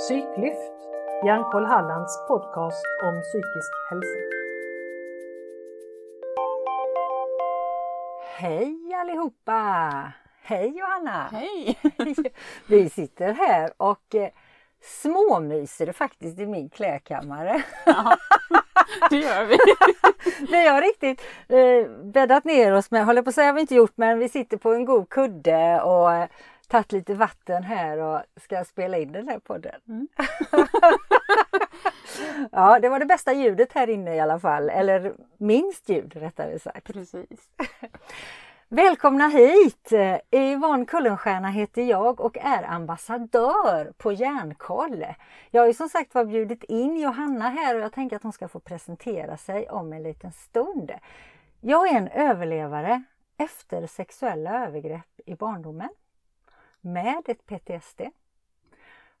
Psyklyft, Hjärnkoll Hallands podcast om psykisk hälsa. Hej allihopa! Hej Johanna! Hej! Vi sitter här och eh, småmyser faktiskt i min klädkammare. Ja, det gör vi. Vi har riktigt eh, bäddat ner oss med, håller på att säga har vi inte gjort, men vi sitter på en god kudde och eh, tagit lite vatten här och ska spela in den här podden. Mm. ja, det var det bästa ljudet här inne i alla fall, eller minst ljud rättare sagt. Precis. Välkomna hit! Yvonne Kullenstierna heter jag och är ambassadör på Järnkoll. Jag har ju som sagt var bjudit in Johanna här och jag tänker att hon ska få presentera sig om en liten stund. Jag är en överlevare efter sexuella övergrepp i barndomen med ett PTSD.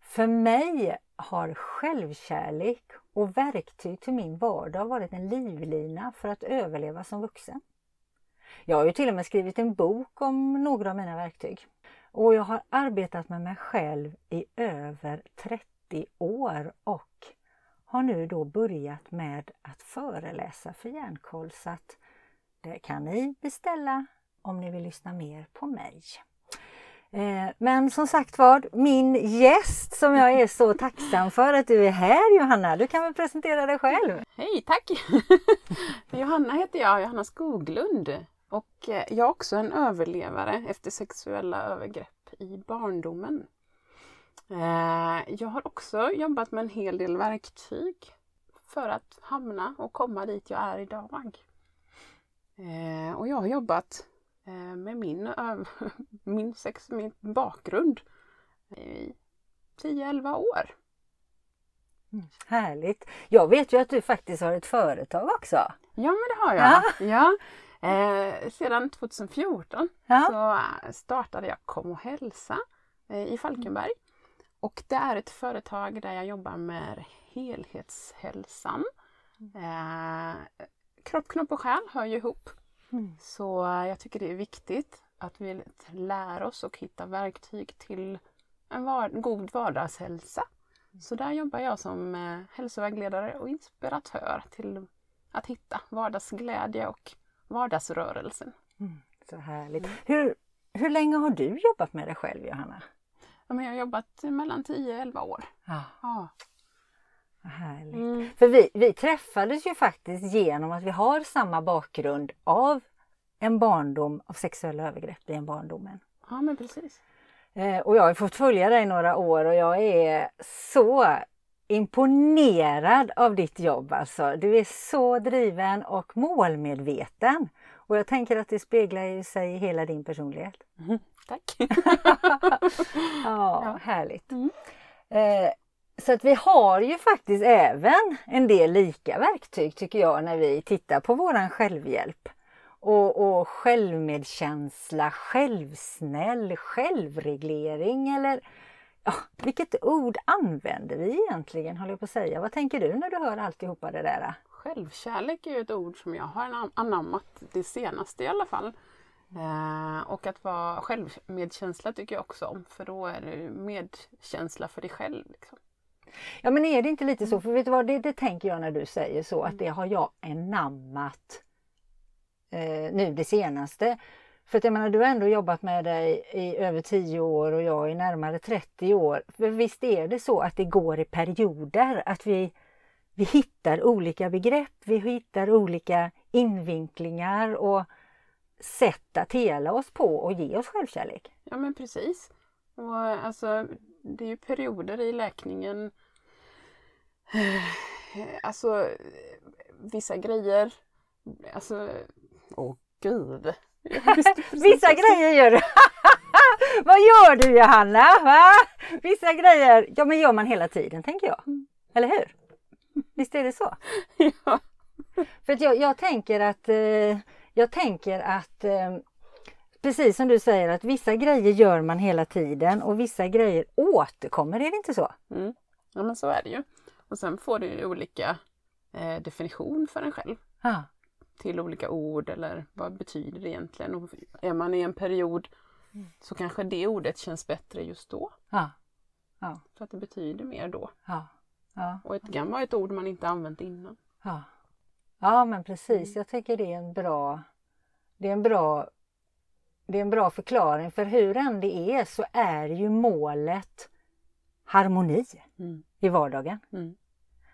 För mig har självkärlek och verktyg till min vardag varit en livlina för att överleva som vuxen. Jag har ju till och med skrivit en bok om några av mina verktyg. Och jag har arbetat med mig själv i över 30 år och har nu då börjat med att föreläsa för Hjärnkoll så att det kan ni beställa om ni vill lyssna mer på mig. Eh, men som sagt var, min gäst som jag är så tacksam för att du är här Johanna. Du kan väl presentera dig själv? Hej, tack! Johanna heter jag, Johanna Skoglund. Och eh, jag är också en överlevare efter sexuella övergrepp i barndomen. Eh, jag har också jobbat med en hel del verktyg för att hamna och komma dit jag är idag. Och jag har jobbat med min, min, sex, min bakgrund i 10-11 år. Mm, härligt! Jag vet ju att du faktiskt har ett företag också. Ja men det har jag. Ja. ja. Eh, sedan 2014 ja. så startade jag Kom och hälsa eh, i Falkenberg. Och det är ett företag där jag jobbar med helhetshälsan. Eh, kropp, knopp och själ hör ju ihop. Mm. Så jag tycker det är viktigt att vi lär oss och hitta verktyg till en var god vardagshälsa. Så där jobbar jag som eh, hälsovägledare och inspiratör till att hitta vardagsglädje och vardagsrörelsen. Mm, så härligt. Mm. Hur, hur länge har du jobbat med dig själv Johanna? Ja, jag har jobbat mellan 10-11 år. Ja. ja. Vad härligt. Mm. För vi, vi träffades ju faktiskt genom att vi har samma bakgrund av en barndom av sexuella övergrepp i en barndomen. Ja men precis. Eh, och jag har fått följa dig några år och jag är så imponerad av ditt jobb alltså. Du är så driven och målmedveten. Och jag tänker att det speglar sig i hela din personlighet. Mm, tack! ja, ja, härligt. Mm. Eh, så att vi har ju faktiskt även en del lika verktyg tycker jag när vi tittar på våran självhjälp. Och, och självmedkänsla, självsnäll, självreglering eller ja, vilket ord använder vi egentligen håller jag på att säga. Vad tänker du när du hör alltihopa det där? Självkärlek är ju ett ord som jag har anammat det senaste i alla fall. Eh, och att vara självmedkänsla tycker jag också om för då är det medkänsla för dig själv. Liksom. Ja men är det inte lite så, mm. för vet du vad, det, det tänker jag när du säger så, att det har jag anammat eh, nu det senaste. För att jag menar, du har ändå jobbat med dig i över 10 år och jag i närmare 30 år. För visst är det så att det går i perioder, att vi, vi hittar olika begrepp, vi hittar olika invinklingar och sätt att hela oss på och ge oss självkärlek. Ja men precis. Och alltså, det är ju perioder i läkningen. Alltså vissa grejer, alltså, åh gud, Vissa grejer gör du. Vad gör du Johanna? Va? Vissa grejer, ja men gör man hela tiden tänker jag. Eller hur? Visst är det så? Ja. För att jag, jag tänker att, eh, jag tänker att eh, precis som du säger att vissa grejer gör man hela tiden och vissa grejer återkommer, är det inte så? Mm. Ja men så är det ju. Och sen får du ju olika eh, definition för en själv. Ah till olika ord eller vad betyder det egentligen? Och är man i en period mm. så kanske det ordet känns bättre just då. Ja. Ja. För att det betyder mer då. Och ett kan vara ett ord man inte använt innan. Ja, ja men precis. Jag tycker det är en bra det är en bra det är en bra förklaring för hur än det är så är ju målet harmoni Mm. i vardagen. Mm.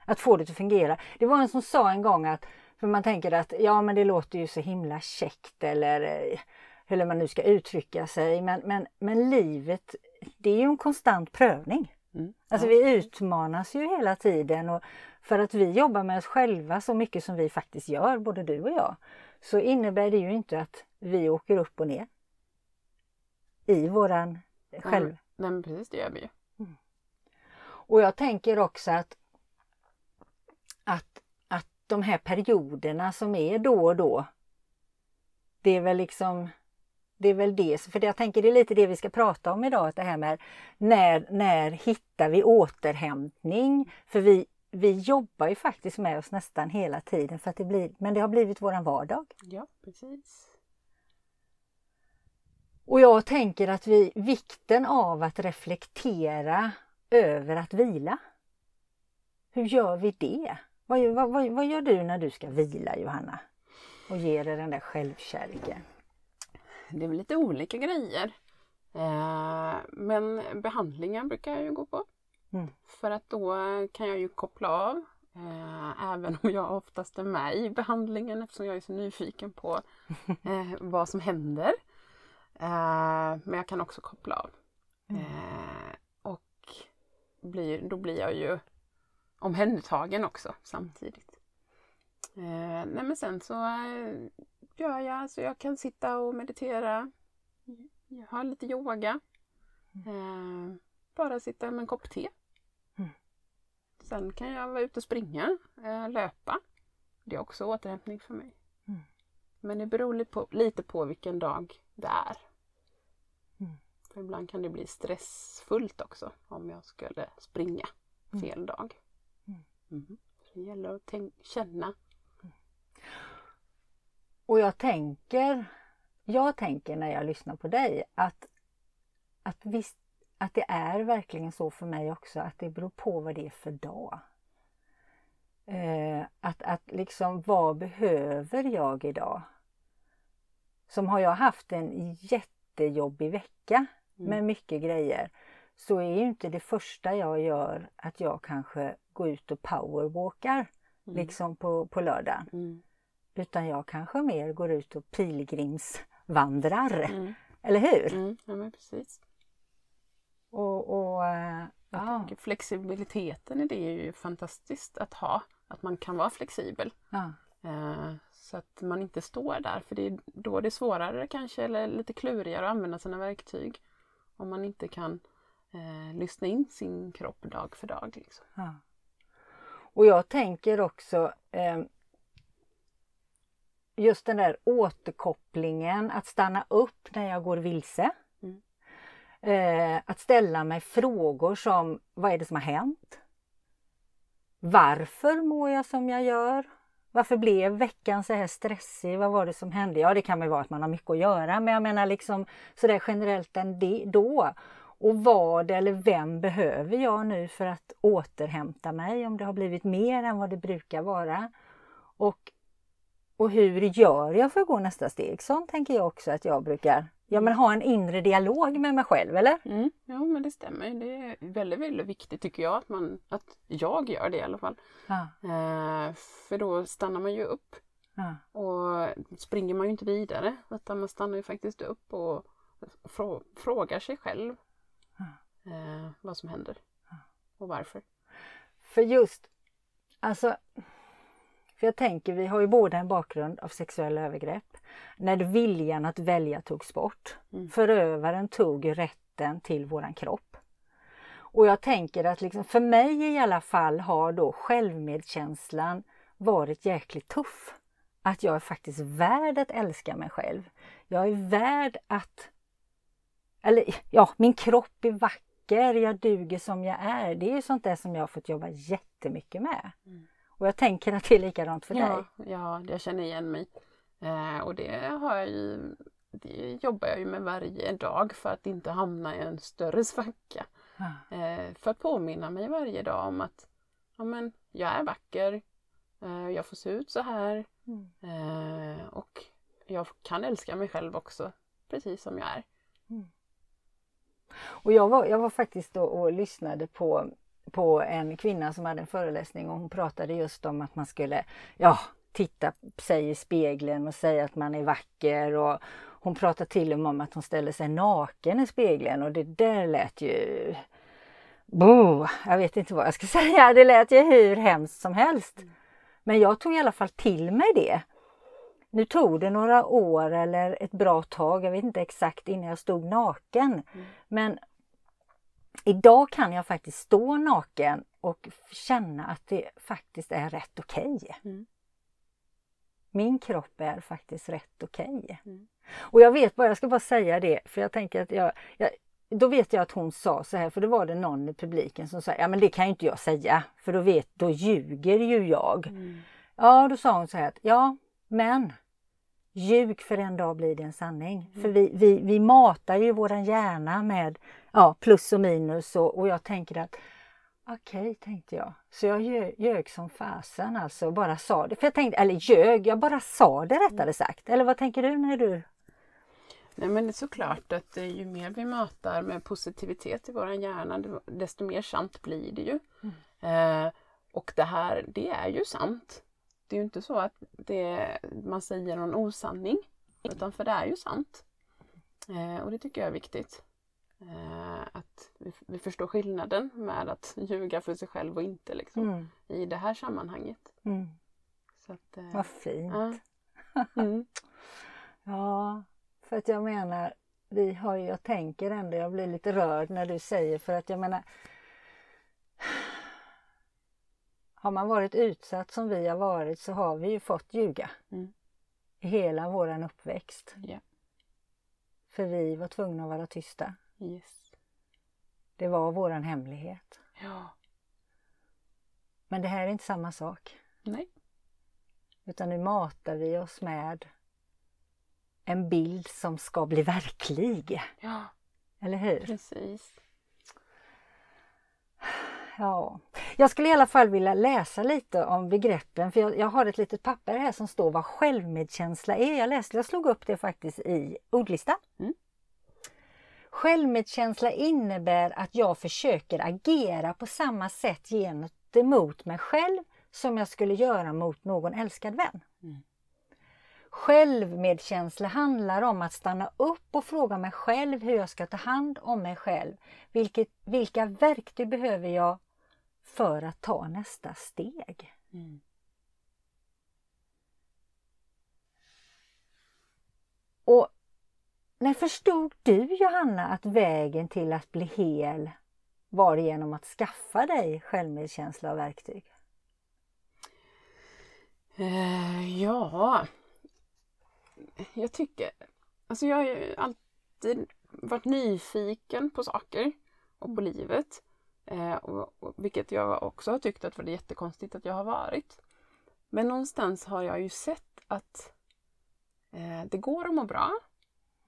Att få det att fungera. Det var en som sa en gång att, för man tänker att ja men det låter ju så himla käckt eller eh, hur man nu ska uttrycka sig men, men, men livet det är ju en konstant prövning. Mm. Alltså vi utmanas ju hela tiden och för att vi jobbar med oss själva så mycket som vi faktiskt gör, både du och jag, så innebär det ju inte att vi åker upp och ner i våran själv. Nej, nej men precis det gör vi ju. Och jag tänker också att, att, att de här perioderna som är då och då, det är väl liksom det är väl det, för jag tänker det är lite det vi ska prata om idag, det här med när, när hittar vi återhämtning? För vi, vi jobbar ju faktiskt med oss nästan hela tiden, för att det blir, men det har blivit våran vardag. Ja, precis. Och jag tänker att vi, vikten av att reflektera över att vila. Hur gör vi det? Vad, gör- vad, vad, gör du när du ska vila Johanna? Och ger dig den där självkärleken? Det är väl lite olika grejer. Eh, men behandlingen brukar jag ju gå på. Mm. För att då kan jag ju koppla av. Eh, även om jag oftast är med i behandlingen eftersom jag är så nyfiken på eh, vad som händer. Eh, men jag kan också koppla av. Eh, och blir, då blir jag ju omhändertagen också samtidigt. Eh, nej men sen så gör jag så jag kan sitta och meditera. Jag har lite yoga. Eh, bara sitta med en kopp te. Mm. Sen kan jag vara ute och springa, löpa. Det är också återhämtning för mig. Mm. Men det beror lite på, lite på vilken dag det är. Mm. För ibland kan det bli stressfullt också om jag skulle springa fel dag. Mm. Mhm. Det gäller att känna. Och jag tänker, jag tänker när jag lyssnar på dig att, att visst, att det är verkligen så för mig också att det beror på vad det är för dag. Eh, att, att liksom, vad behöver jag idag? Som har jag haft en jättejobbig vecka med mycket grejer så är ju inte det första jag gör att jag kanske går ut och powerwalkar liksom på, på lördagen. Mm. Utan jag kanske mer går ut och pilgrimsvandrar. Mm. Eller hur? Mm. Ja men precis. Och, och, ja, flexibiliteten i det är ju fantastiskt att ha. Att man kan vara flexibel. ja, Eh, så att man inte står där för det är då det är svårare kanske eller lite klurigare att använda sina verktyg. Om man inte kan eh, lyssna in sin kropp dag för dag. Liksom. ja. Och jag tänker också eh, just den där återkopplingen, att stanna upp när jag går vilse. Mm. Eh, att ställa mig frågor som, vad är det som har hänt? Varför mår jag som jag gör? Varför blev veckan så här stressig? Vad var det som hände? Ja, det kan väl vara att man har mycket att göra, men jag menar liksom sådär generellt ändå. Och vad eller vem behöver jag nu för att återhämta mig om det har blivit mer än vad det brukar vara? Och, och hur gör jag för att gå nästa steg? Sånt tänker jag också att jag brukar ja, men ha en inre dialog med mig själv, eller? Mm. Ja men det stämmer. Det är väldigt, väldigt viktigt tycker jag att, man, att jag gör det i alla fall. Ja, Eh, för då stannar man ju upp ja, och springer man ju inte vidare utan man stannar ju faktiskt upp och frå- frågar sig själv eh, vad som händer och varför. För just, alltså, för jag tänker vi har ju båda en bakgrund av sexuella övergrepp. När viljan att välja togs bort. Mm. Förövaren tog rätten till våran kropp. Och jag tänker att liksom, för mig i alla fall har då självmedkänslan varit jäkligt tuff. Att jag är faktiskt värd att älska mig själv. Jag är värd att... Eller ja, min kropp är vacker, jag duger som jag är. Det är ju sånt där som jag har fått jobba jättemycket med. Mm. Och jag tänker att det är likadant för dig. Ja, ja, jag känner igen mig. Eh, och det har jag ju, det jobbar jag ju med varje dag för att inte hamna i en större svacka. Ja. Eh, för att påminna mig varje dag om att ja, men, jag är vacker, eh, jag får se ut så här mm. eh, och jag kan älska mig själv också precis som jag är. Mm. Och jag var, jag var faktiskt då och lyssnade på, på en kvinna som hade en föreläsning och hon pratade just om att man skulle ja, titta sig i spegeln och säga att man är vacker och hon pratade till och med om att hon ställer sig naken i spegeln och det där lät ju Bo, jag vet inte vad jag ska säga, det lät ju hur hemskt som helst. Men jag tog i alla fall till mig det. Nu tog det några år eller ett bra tag, jag vet inte exakt innan jag stod naken. Mm. Men idag kan jag faktiskt stå naken och känna att det faktiskt är rätt okej. Okay. Mm. Min kropp är faktiskt rätt okej. Okay. Mm. Och jag vet bara, jag ska bara säga det, för jag tänker att jag, jag då vet jag att hon sa så här, för då var det någon i publiken som sa, ja men det kan ju inte jag säga, för då vet, då ljuger ju jag. Mm. Ja, då sa hon så här, att, ja men ljug för en dag blir det en sanning. Mm. För vi, vi, vi matar ju våran hjärna med ja, plus och minus och, och jag tänker att Okej, okay, tänkte jag. Så jag ljög, ljög som fasen alltså, bara sa det. För jag tänkte, eller ljög, jag bara sa det rättare mm. sagt. Eller vad tänker du när du Nej men det är såklart att ju mer vi matar med positivitet i vår hjärna desto mer sant blir det ju. Mm. Eh, och det här, det är ju sant. Det är ju inte så att det, man säger någon osanning. Utan för det är ju sant. Eh, och det tycker jag är viktigt. Eh, att vi, vi, förstår skillnaden med att ljuga för sig själv och inte liksom, mm. i det här sammanhanget. Mm. Så att, eh, Vad fint! Ja. Mm. ja. För att jag menar, vi har ju, jag tänker ändå, jag blir lite rörd när du säger för att jag menar Har man varit utsatt som vi har varit så har vi ju fått ljuga. Mm. I hela våran uppväxt. Yeah. För vi var tvungna att vara tysta. Yes. Det var våran hemlighet. Ja. Men det här är inte samma sak. Nej. Utan nu matar vi oss med en bild som ska bli verklig. Ja, Eller hur? Precis. Ja, jag skulle i alla fall vilja läsa lite om begreppen för jag, jag, har ett litet papper här som står vad självmedkänsla är. Jag läste, jag slog upp det faktiskt i ordlistan. Mm. Självmedkänsla innebär att jag försöker agera på samma sätt gentemot mig själv som jag skulle göra mot någon älskad vän. Mm. Självmedkänsla handlar om att stanna upp och fråga mig själv hur jag ska ta hand om mig själv. Vilket, vilka verktyg behöver jag för att ta nästa steg? Mm. Och när förstod du Johanna att vägen till att bli hel var genom att skaffa dig självmedkänsla och verktyg? Uh, ja, jag tycker, alltså jag har ju alltid varit nyfiken på saker och på livet. Eh, och, och, vilket jag också har tyckt att det var jättekonstigt att jag har varit. Men någonstans har jag ju sett att eh, det går att må bra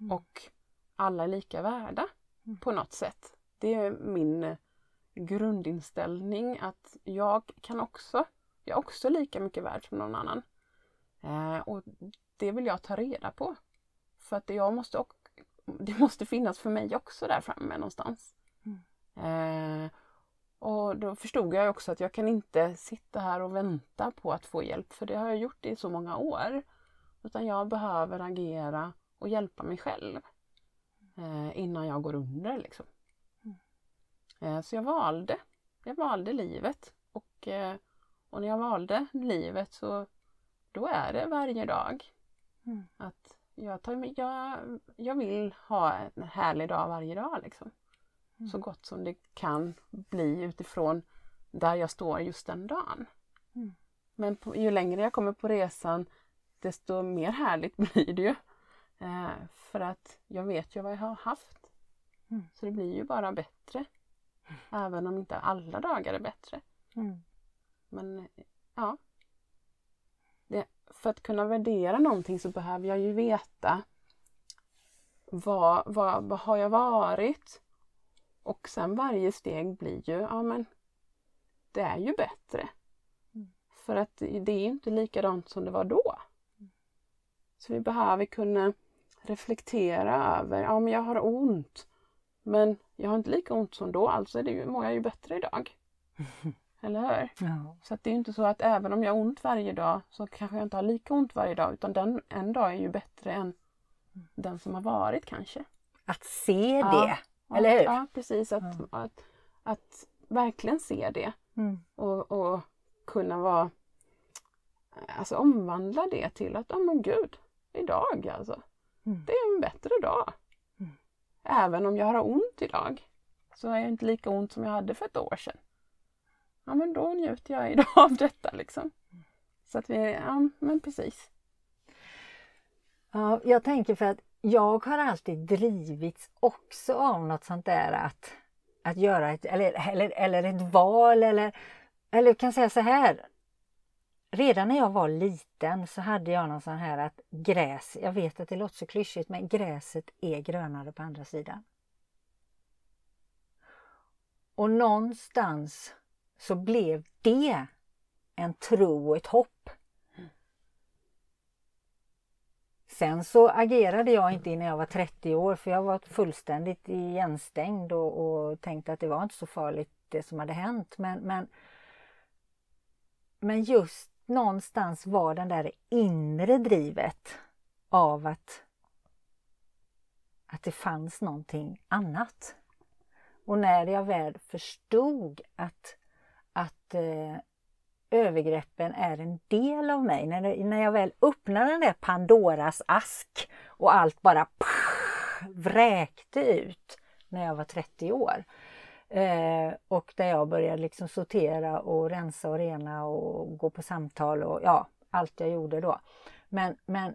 mm. och alla är lika värda mm. på något sätt. Det är min grundinställning att jag kan också, jag är också lika mycket värd som någon annan. Eh, och det vill jag ta reda på. För att jag måste, det måste finnas för mig också där framme någonstans. Mm. Eh, och då förstod jag också att jag kan inte sitta här och vänta på att få hjälp för det har jag gjort i så många år. Utan jag behöver agera och hjälpa mig själv eh, innan jag går under. Liksom. Mm. Eh, så jag valde. Jag valde livet och, eh, och när jag valde livet så då är det varje dag. Mm. Att jag, tar, jag, jag vill ha en härlig dag varje dag. Liksom. Mm. Så gott som det kan bli utifrån där jag står just den dagen. Mm. Men på, ju längre jag kommer på resan desto mer härligt blir det ju. Eh, för att jag vet ju vad jag har haft. Mm. Så det blir ju bara bättre. Även om inte alla dagar är bättre. Mm. Men ja, det, för att kunna värdera någonting så behöver jag ju veta vad, vad, vad har jag varit Och sen varje steg blir ju, ja men det är ju bättre. Mm. För att det är inte likadant som det var då. Så vi behöver kunna reflektera över, ja men jag har ont. Men jag har inte lika ont som då, alltså är det ju, mår jag ju bättre idag. Eller hur? Ja. Så att det är inte så att även om jag har ont varje dag så kanske jag inte har lika ont varje dag utan den en dag är ju bättre än den som har varit kanske. Att se det, ja, eller hur? Ja, precis. Att, ja. att, att, verkligen se det mm. och, och kunna vara Alltså omvandla det till att, oh men gud, idag alltså. Mm. Det är en bättre dag. Mm. Även om jag har ont idag så är jag inte lika ont som jag hade för ett år sedan. Ja men då njuter jag idag av detta liksom. Så att vi, ja men precis. Ja, jag tänker för att jag har alltid drivits också av något sånt där att, att göra ett, eller, eller, eller ett val eller, eller kan säga så här. Redan när jag var liten så hade jag någon sån här att gräs, jag vet att det låter så klyschigt men gräset är grönare på andra sidan. Och någonstans så blev det en tro och ett hopp Sen så agerade jag inte innan jag var 30 år för jag var fullständigt igenstängd och, och tänkte att det var inte så farligt det som hade hänt. Men, men, men just någonstans var den där inre drivet av att, att det fanns någonting annat. Och när jag väl förstod att, att eh, övergreppen är en del av mig. När, det, när jag väl öppnar den där Pandoras ask och allt bara pff, vräkte ut när jag var 30 år. Eh, och där jag började liksom sortera och rensa och rena och gå på samtal och ja, allt jag gjorde då. Men, men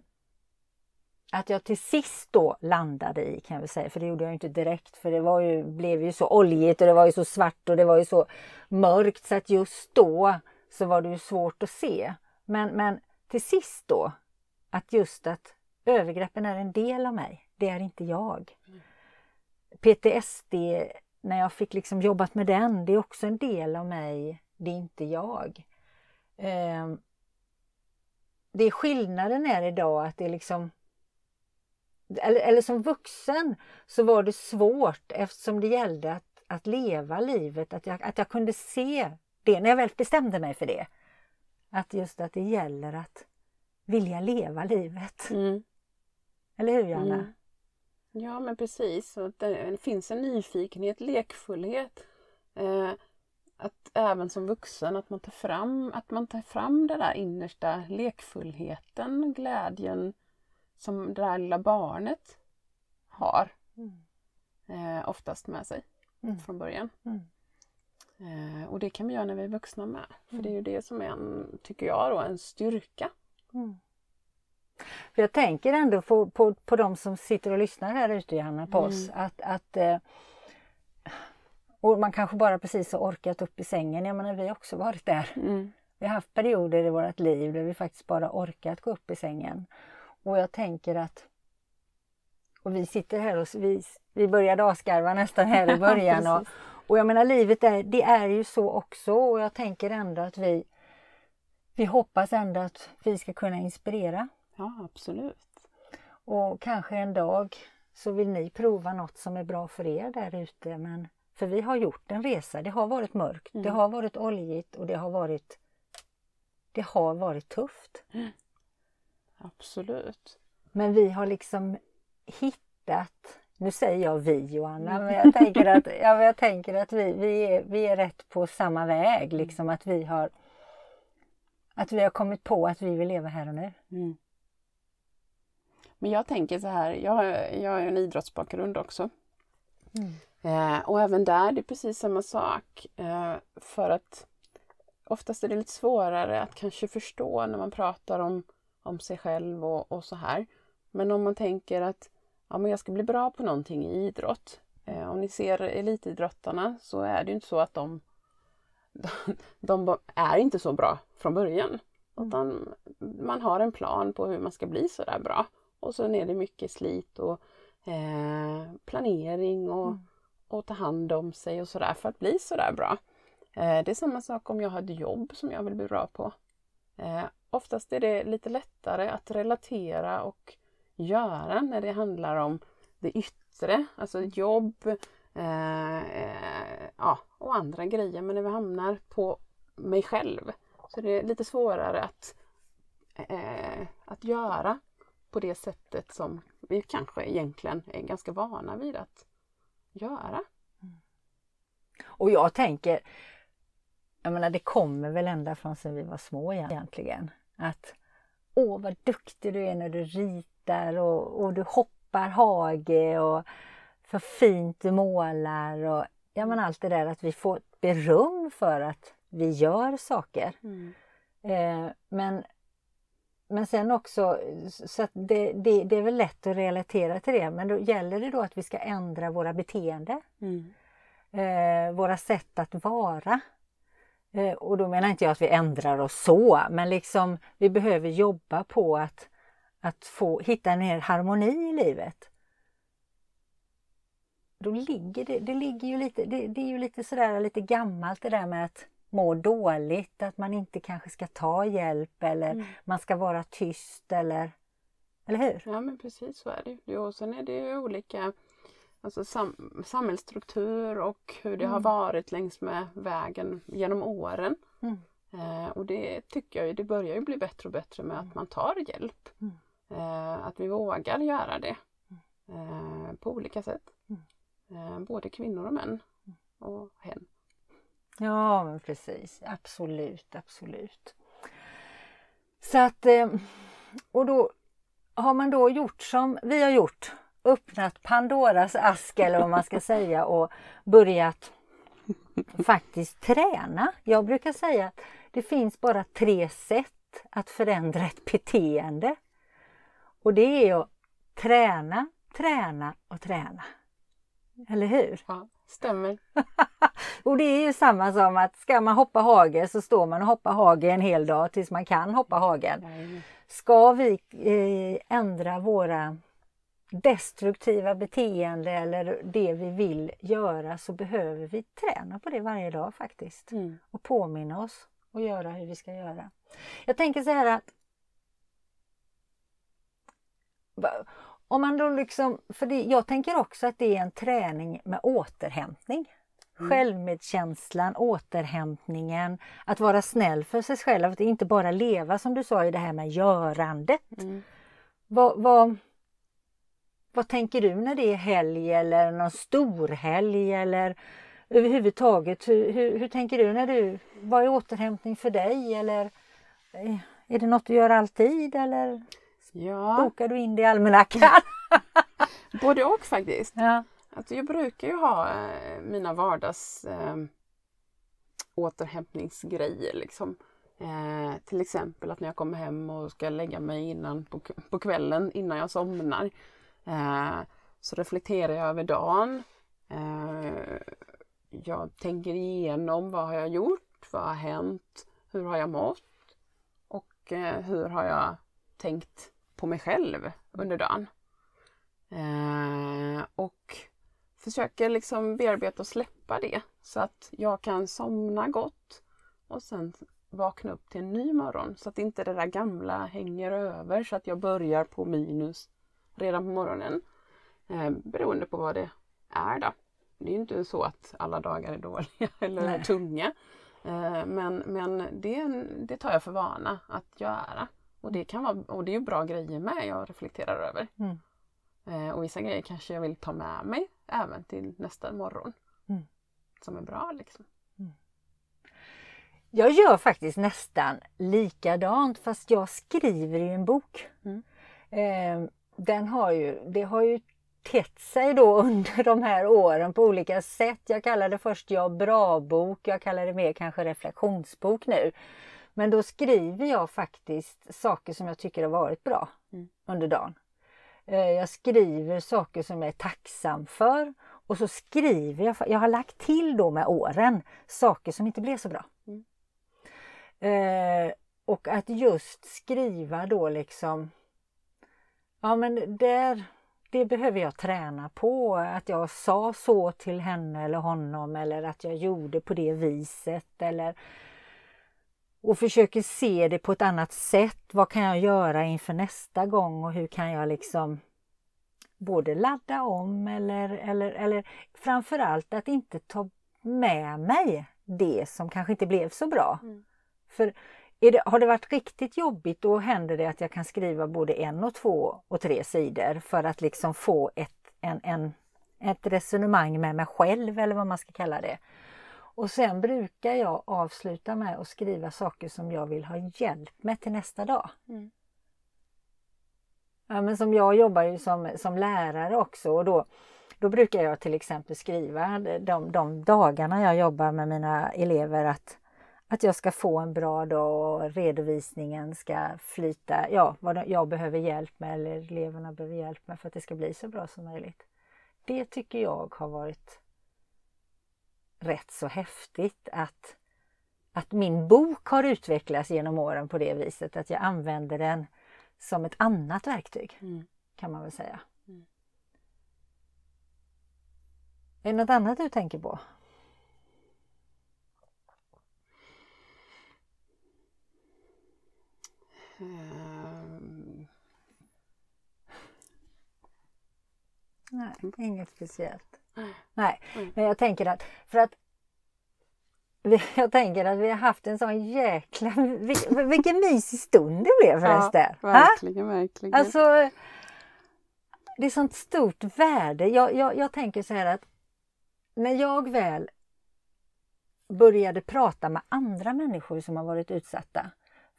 att jag till sist då landade i kan jag väl säga, för det gjorde jag inte direkt för det var ju, blev ju så oljigt och det var ju så svart och det var ju så mörkt så att just då så var det ju svårt att se. Men, men till sist då, att just att övergreppen är en del av mig, det är inte jag. PTSD, när jag fick liksom jobbat med den, det är också en del av mig, det är inte jag. Eh, det är skillnaden är idag att det är liksom eller, eller som vuxen så var det svårt eftersom det gällde att, att leva livet, att jag, att jag kunde se det, när jag väl bestämde mig för det. Att just att det gäller att vilja leva livet. Mm. Eller hur Janna? Mm. Ja men precis, och det finns en nyfikenhet, lekfullhet. Eh, att även som vuxen att man tar fram, att man tar fram den där innersta lekfullheten, glädjen som det där lilla barnet har. Mm. Eh, oftast med sig mm. från början. Mm. Eh, och det kan vi göra när vi är vuxna med. För det är ju mm. det som är, en, tycker jag, då, en styrka. Mm. För jag tänker ändå på, på, på de som sitter och lyssnar här ute Johanna på mm. oss att, att eh, och man kanske bara precis har orkat upp i sängen. Jag menar vi har också varit där. Mm. Vi har haft perioder i vårt liv där vi faktiskt bara orkat gå upp i sängen. Och jag tänker att och vi sitter här och vi, vi började asgarva nästan här i början och, och jag menar livet är, det är ju så också och jag tänker ändå att vi vi hoppas ändå att vi ska kunna inspirera. Ja, absolut. Och kanske en dag så vill ni prova något som är bra för er där ute. Men, för vi har gjort en resa. Det har varit mörkt, mm. det har varit oljigt och det har varit, det har varit tufft. Mm. Absolut. Men vi har liksom hittat nu säger jag vi Johanna, men jag tänker att, ja, jag tänker att vi, vi, är, vi är rätt på samma väg. Liksom att vi har att vi har kommit på att vi vill leva här och nu. Mm. Men jag tänker så här, jag har, jag har en idrottsbakgrund också. Mm. Eh, och även där, det är precis samma sak. Eh, för att oftast är det lite svårare att kanske förstå när man pratar om, om sig själv och, och så här. Men om man tänker att ja, men jag ska bli bra på någonting i idrott. Eh, om ni ser elitidrottarna så är det inte så att de, de, de är inte så bra från början. Mm. Utan man har en plan på hur man ska bli så där bra. Och så är det mycket slit och eh, planering och, mm. och ta hand om sig och sådär för att bli sådär bra. Eh, det är samma sak om jag har ett jobb som jag vill bli bra på. Eh, oftast är det lite lättare att relatera och göra när det handlar om det yttre, alltså jobb eh, ja, och andra grejer. Men när vi hamnar på mig själv så är det lite svårare att, eh, att göra på det sättet som vi kanske egentligen är ganska vana vid att göra. Mm. Och jag tänker, jag menar det kommer väl ända från sen vi var små egentligen. Att åh vad duktig du är när du ritar och, och du hoppar hage och för fint du målar och ja men allt det där att vi får beröm för att vi gör saker. Mm. Eh, men, men sen också, så det, det, det, är väl lätt att relatera till det, men då gäller det då att vi ska ändra våra beteenden. Mm. Eh, våra sätt att vara. Eh, och då menar inte jag att vi ändrar oss så, men liksom vi behöver jobba på att, att få hitta en mer harmoni i livet. Då ligger det, det ligger ju lite, det, det är ju lite sådär lite gammalt det där med att må dåligt, att man inte kanske ska ta hjälp eller mm. man ska vara tyst eller eller hur? Ja men precis så är det. Och sen är det ju olika alltså sam samhällsstruktur och hur det mm. har varit längs med vägen genom åren. Mm. Eh, och det tycker jag det börjar ju bli bättre och bättre med att mm. man tar hjälp. Mm. Eh, att vi vågar göra det mm. eh, på olika sätt. Eh, både kvinnor och män och hen. Ja men precis, absolut, absolut. Så att, eh, och då har man då gjort som vi har gjort öppnat Pandoras ask eller vad man ska säga och börjat faktiskt träna. Jag brukar säga att det finns bara tre sätt att förändra ett beteende. Och det är att träna, träna och träna. Eller hur? Ja, stämmer. och det är ju samma som att ska man hoppa hage så står man och hoppar hage en hel dag tills man kan hoppa hagen. Ska vi eh, ändra våra destruktiva beteende eller det vi vill göra så behöver vi träna på det varje dag faktiskt. Mm. Och påminna oss och göra hur vi ska göra. Jag tänker så här att om man då liksom, för det, jag tänker också att det är en träning med återhämtning. Mm. Självmedkänslan, återhämtningen, att vara snäll för sig själv, att inte bara leva som du sa i det här med görandet. Mm. Vad, vad, vad tänker du när det är helg eller någon storhelg eller överhuvudtaget? Hur, hur, hur, tänker du när du, vad är återhämtning för dig eller eh, är det något du gör alltid eller ja. bokar du in det i almanackan? Både och faktiskt. Ja. Alltså jag brukar ju ha eh, mina vardags eh, återhämtningsgrejer liksom. Eh, till exempel att när jag kommer hem och ska lägga mig innan på, på kvällen innan jag somnar Eh, så reflekterar jag över dagen. Eh, jag tänker igenom vad har jag gjort? Vad har hänt? Hur har jag mått? Och eh, hur har jag tänkt på mig själv under dagen? Eh, och försöker liksom bearbeta och släppa det så att jag kan somna gott och sen vakna upp till en ny morgon så att inte det där gamla hänger över så att jag börjar på minus redan på morgonen. Eh, beroende på vad det är då. Det är ju inte så att alla dagar är dåliga eller Nej. tunga. Eh, men men det, det tar jag för vana att göra. Och det, kan vara, och det är ju bra grejer med jag reflekterar över. Mm. Eh, och vissa grejer kanske jag vill ta med mig även till nästa morgon. Mm. Som är bra liksom. Mm. Jag gör faktiskt nästan likadant fast jag skriver i en bok. Mm. Eh, den har ju, det har ju tätt sig då under de här åren på olika sätt. Jag kallade först jag bra-bok, jag kallar det mer kanske reflektionsbok nu. Men då skriver jag faktiskt saker som jag tycker har varit bra mm. under dagen. Eh, jag skriver saker som jag är tacksam för och så skriver jag, jag har lagt till då med åren, saker som inte blev så bra. Mm. Eh, och att just skriva då liksom Ja men där, det behöver jag träna på. Att jag sa så till henne eller honom eller att jag gjorde på det viset. Eller, och försöker se det på ett annat sätt. Vad kan jag göra inför nästa gång och hur kan jag liksom både ladda om eller, eller, eller framförallt att inte ta med mig det som kanske inte blev så bra. Mm. För det, har det varit riktigt jobbigt då händer det att jag kan skriva både en och två och tre sidor för att liksom få ett, en, en, ett resonemang med mig själv eller vad man ska kalla det. Och sen brukar jag avsluta med att skriva saker som jag vill ha hjälp med till nästa dag. Mm. Ja, men som jag jobbar ju som, som lärare också och då, då brukar jag till exempel skriva de, de dagarna jag jobbar med mina elever att, att jag ska få en bra dag och redovisningen ska flyta, ja vad jag behöver hjälp med eller eleverna behöver hjälp med för att det ska bli så bra som möjligt. Det tycker jag har varit rätt så häftigt att, att min bok har utvecklats genom åren på det viset att jag använder den som ett annat verktyg mm. kan man väl säga. Mm. Är det något annat du tänker på? Um... Nej, inget speciellt. Nej, men jag tänker att för att jag tänker att vi har haft en sån jäkla... Vilken mysig stund det blev förresten. Ja, verkligen, ha? verkligen. Alltså, det är sånt stort värde. Jag, jag, jag tänker så här att när jag väl började prata med andra människor som har varit utsatta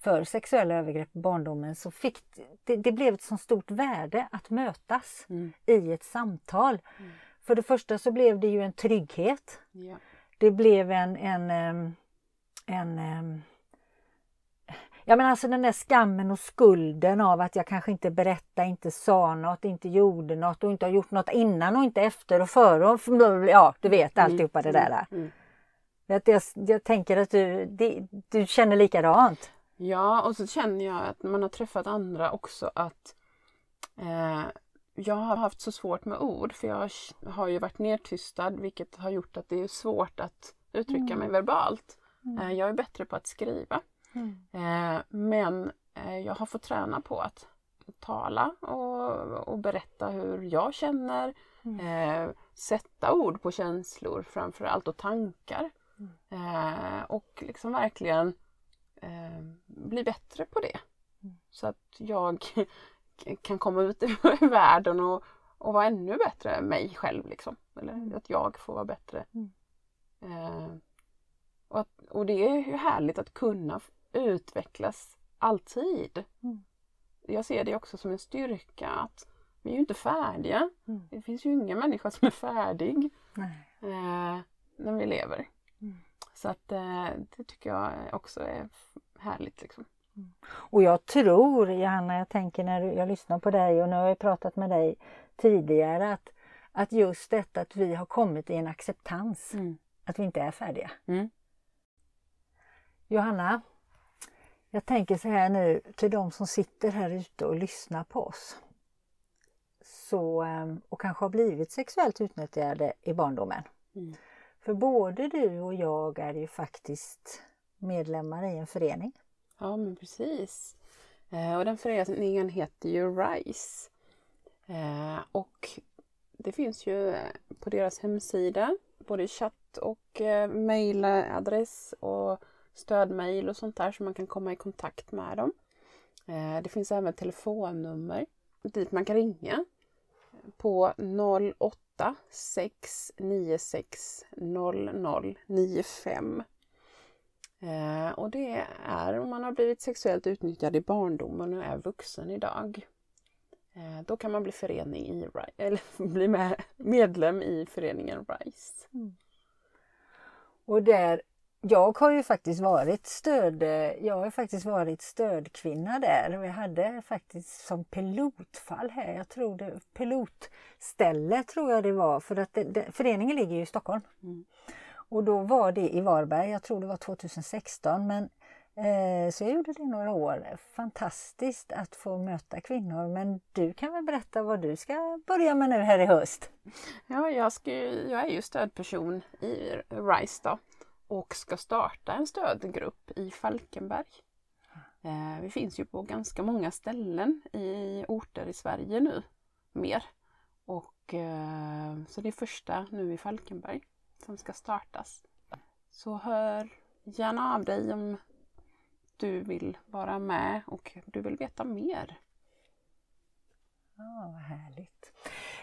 för sexuella övergrepp i barndomen så fick det, det blev ett så stort värde att mötas mm. i ett samtal. Mm. För det första så blev det ju en trygghet. Ja det blev en, en, en, en Ja men alltså den där skammen och skulden av att jag kanske inte berättade, inte sa något, inte gjorde något och inte har gjort något innan och inte efter och före. Och, ja, du vet mm, alltihopa det där. Mm. mm. Jag, jag, tänker att du, det, du känner likadant. Ja, och så känner jag att man har träffat andra också att eh, jag har haft så svårt med ord för jag har ju varit nedtystad vilket har gjort att det är svårt att uttrycka mm. mig verbalt. Mm. Eh, jag är bättre på att skriva. Mm. Eh, men eh, jag har fått träna på att tala och, och berätta hur jag känner. Mm. Sätta ord på känslor framförallt och tankar. Mm. Och liksom verkligen bli bättre på det. Mm. Så att jag kan komma ut i världen och, och vara ännu bättre mig själv. Liksom. Eller mm. att jag får vara bättre. Mm. Eh, och, att, och det är ju härligt att kunna utvecklas alltid. Mm. Jag ser det också som en styrka att vi är ju inte färdiga. Det finns ju ingen människa som är färdig eh, när vi lever. Så att eh, det tycker jag också är härligt. Liksom. Och jag tror, Johanna, jag tänker när jag lyssnar på dig och nu har jag pratat med dig tidigare att, att just detta att vi har kommit i en acceptans. Mm. Att vi inte är färdiga. Mm. Johanna, jag tänker så här nu till de som sitter här ute och lyssnar på oss. Så, ehm, och kanske har blivit sexuellt utnyttjade i barndomen. Mm. För både du och jag är ju faktiskt medlemmar i en förening. Ja men precis. Eh, och den föreningen heter ju RISE. Eh, och det finns ju eh, på deras hemsida både chatt och mejladress och stödmejl och sånt där så man kan komma i kontakt med dem. Det finns även telefonnummer dit man kan ringa på 08 696 0095 Eh, och det är om man har blivit sexuellt utnyttjad i barndomen och är vuxen idag. Eh, då kan man bli, förening i, eller bli med, medlem i föreningen RISE. Mm. Och där, jag har ju faktiskt varit stöd, jag har faktiskt varit stödkvinna där. Vi hade faktiskt som pilotfall här, jag tror det, pilotställe tror jag det var, för att det, det, föreningen ligger ju i Stockholm. Mm. Och då var det i Varberg, jag tror det var 2016, men Eh, så jag gjorde det några år. Fantastiskt att få möta kvinnor. Men du kan väl berätta vad du ska börja med nu här i höst? Ja, jag, ska, jag är ju stödperson i RISE då, och ska starta en stödgrupp i Falkenberg. Eh, vi finns ju på ganska många ställen i orter i Sverige nu, mer. Och, eh, så det är första nu i Falkenberg som ska startas. Så hör gärna av dig om du vill vara med och du vill veta mer. Ja, vad härligt.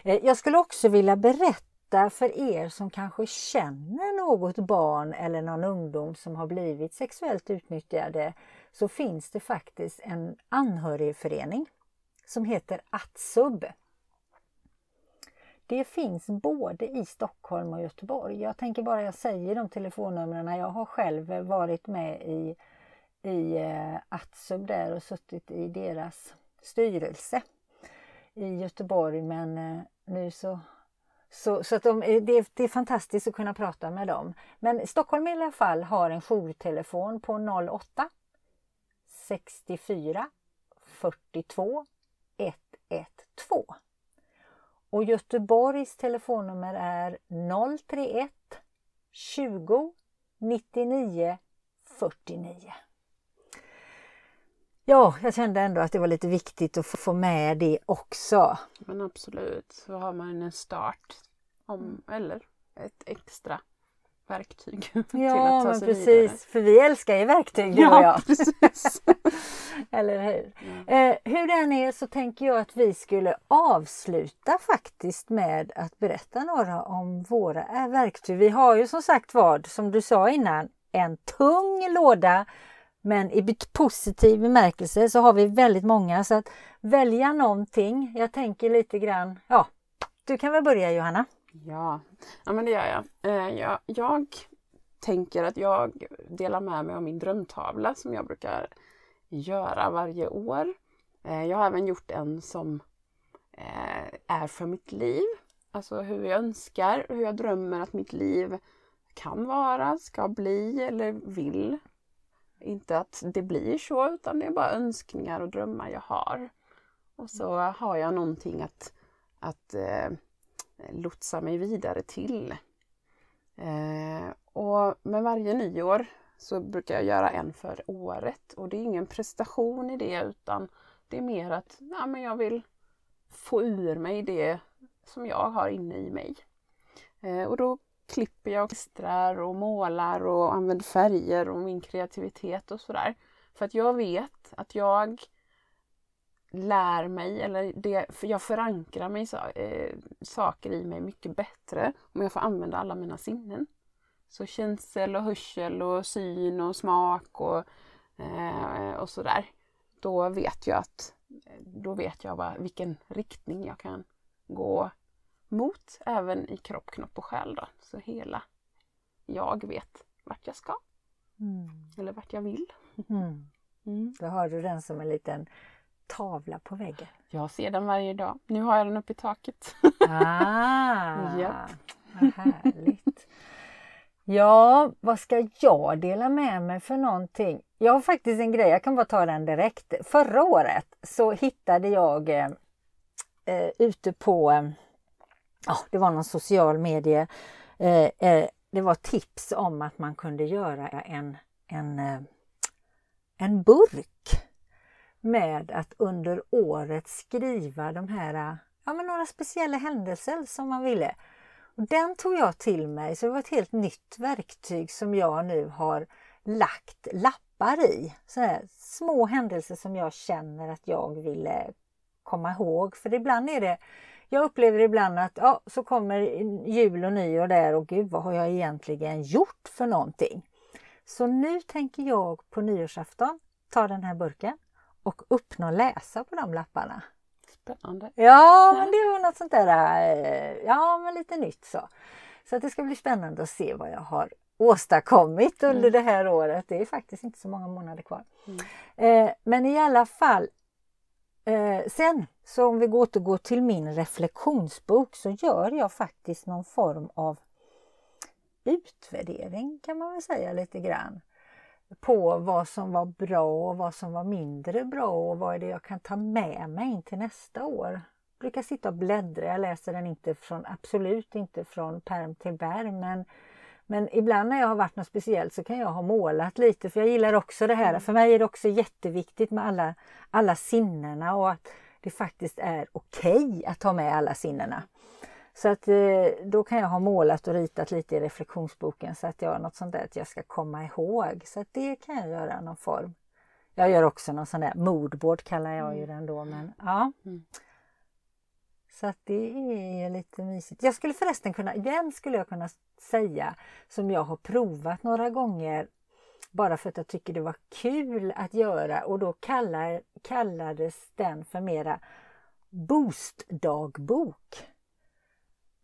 Eh, jag skulle också vilja berätta för er som kanske känner något barn eller någon ungdom som har blivit sexuellt utnyttjade så finns det faktiskt en anhörigförening som heter Atsub. Det finns både i Stockholm och Göteborg. Jag tänker bara jag säger de telefonnumren. Jag har själv varit med i, i eh, Atsub där och suttit i deras styrelse i Göteborg men eh, nu så så, så att de, eh, det, är, det är fantastiskt att kunna prata med dem. Men Stockholm i alla fall har en jourtelefon på 08 64 42 112. Och Göteborgs telefonnummer är 031 20 99 49. Ja, jag kände ändå att det var lite viktigt att få med det också. Men absolut, så har man en start om, eller ett extra verktyg. Ja, men precis. Vidare. För vi älskar ju verktyg du ja, och jag. Precis. Eller hur? Ja. Eh, hur den är så tänker jag att vi skulle avsluta faktiskt med att berätta några om våra eh, verktyg. Vi har ju som sagt vad, som du sa innan, en tung låda men i positiv bemärkelse så har vi väldigt många så att välja någonting. Jag tänker lite grann, ja, du kan väl börja Johanna? Ja, ja men det gör jag. Eh, jag. Jag tänker att jag delar med mig av min drömtavla som jag brukar göra varje år. Eh, jag har även gjort en som eh, är för mitt liv. Alltså hur jag önskar, hur jag drömmer att mitt liv kan vara, ska bli eller vill. Inte att det blir så utan det är bara önskningar och drömmar jag har. Och så har jag någonting att, att eh, lotsa mig vidare till. Eh, och med varje nyår så brukar jag göra en för året och det är ingen prestation i det utan det är mer att ja, men jag vill få ur mig det som jag har inne i mig. Eh, och då klipper jag, klistrar och målar och använder färger och min kreativitet och sådär. För att jag vet att jag lär mig, eller det, för jag förankrar mig, äh, saker i mig mycket bättre om jag får använda alla mina sinnen. Så känsel och hörsel och syn och smak och, äh, och sådär. Då vet jag att då vet jag bara vilken riktning jag kan gå mot även i kropp, knopp och själ. Då. Så hela jag vet vart jag ska. Mm. Eller vart jag vill. Mm. Mm. Då har du den som en liten tavla på väggen. Jag ser den varje dag. Nu har jag den uppe i taket. Ah, yep. vad härligt. Ja, vad ska jag dela med mig för någonting? Jag har faktiskt en grej, jag kan bara ta den direkt. Förra året så hittade jag eh, eh ute på, eh, det var någon social medie, eh, eh, det var tips om att man kunde göra en, en, eh, en burk med att under året skriva de här, ja men några speciella händelser som man ville. Och den tog jag till mig, så det var ett helt nytt verktyg som jag nu har lagt lappar i. Så små händelser som jag känner att jag ville komma ihåg. För ibland är det, jag upplever ibland att ja, så kommer jul och nyår där och gud vad har jag egentligen gjort för någonting? Så nu tänker jag på nyårsafton ta den här burken och och läsa på de lapparna. Spännande. Ja, men det var något sånt där, eh, ja men lite nytt så. Så att det ska bli spännande att se vad jag har åstadkommit under mm. det här året. Det är faktiskt inte så många månader kvar. Mm. Eh, men i alla fall, eh, sen så om vi återgår till min reflektionsbok så gör jag faktiskt någon form av utvärdering kan man väl säga lite grann. På vad som var bra och vad som var mindre bra och vad är det jag kan ta med mig in till nästa år. Jag brukar sitta och bläddra, jag läser den inte från, absolut inte från perm till perm men men ibland när jag har varit något speciellt så kan jag ha målat lite för jag gillar också det här. Mm. För mig är det också jätteviktigt med alla, alla sinnena och att det faktiskt är okej okay att ha med alla sinnena. Så att eh, då kan jag ha målat och ritat lite i reflektionsboken så att jag har något sånt där att jag ska komma ihåg. Så att det kan jag göra någon form. Jag gör också någon sån där moodboard kallar jag ju mm. den då men ja. Mm. Så att det är lite mysigt. Jag skulle förresten kunna, den skulle jag kunna säga som jag har provat några gånger bara för att jag tycker det var kul att göra och då kallar, kallades den för mera boostdagbok.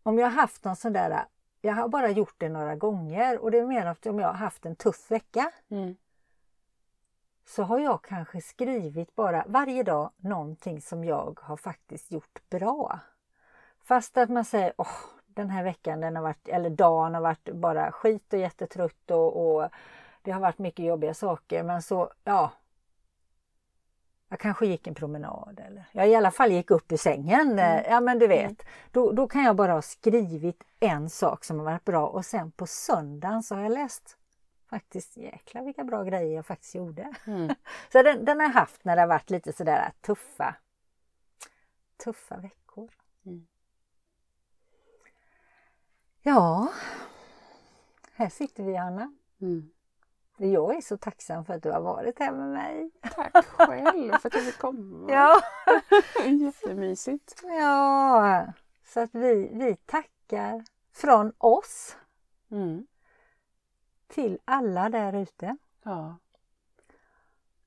Om jag har haft någon sån där, jag har bara gjort det några gånger och det mer att om jag har haft en tuff vecka mm. så har jag kanske skrivit bara varje dag någonting som jag har faktiskt gjort bra. Fast att man säger åh, den här veckan den har varit, eller dagen har varit bara skit och jättetrött och, och det har varit mycket jobbiga saker men så, ja. Jag kanske gick en promenad eller jag i alla fall gick upp ur sängen. Mm. Ja men du vet. Mm. Då, då kan jag bara ha skrivit en sak som har varit bra och sen på söndagen så har jag läst faktiskt jäklar vilka bra grejer jag faktiskt gjorde. Mm. så den, den har jag haft när det har varit lite sådär tuffa, tuffa veckor. Mm. Ja, här sitter vi Anna. Jag är så tacksam för att du har varit här med mig. Tack själv för att jag fick komma. Ja. Jättemysigt. Ja, så att vi, vi tackar från oss mm. till alla där ute. Ja.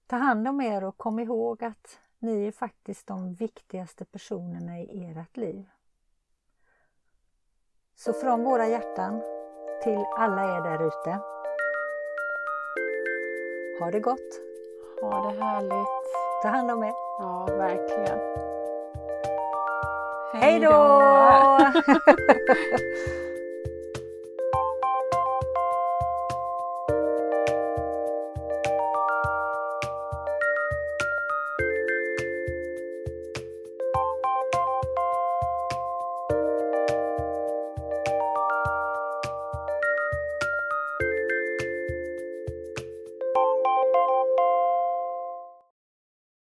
Ta hand om er och kom ihåg att ni är faktiskt de viktigaste personerna i ert liv. Så från våra hjärtan till alla er där ute. Ha det gott! Ha det härligt! Ta hand om er! Ja, verkligen! Hej då!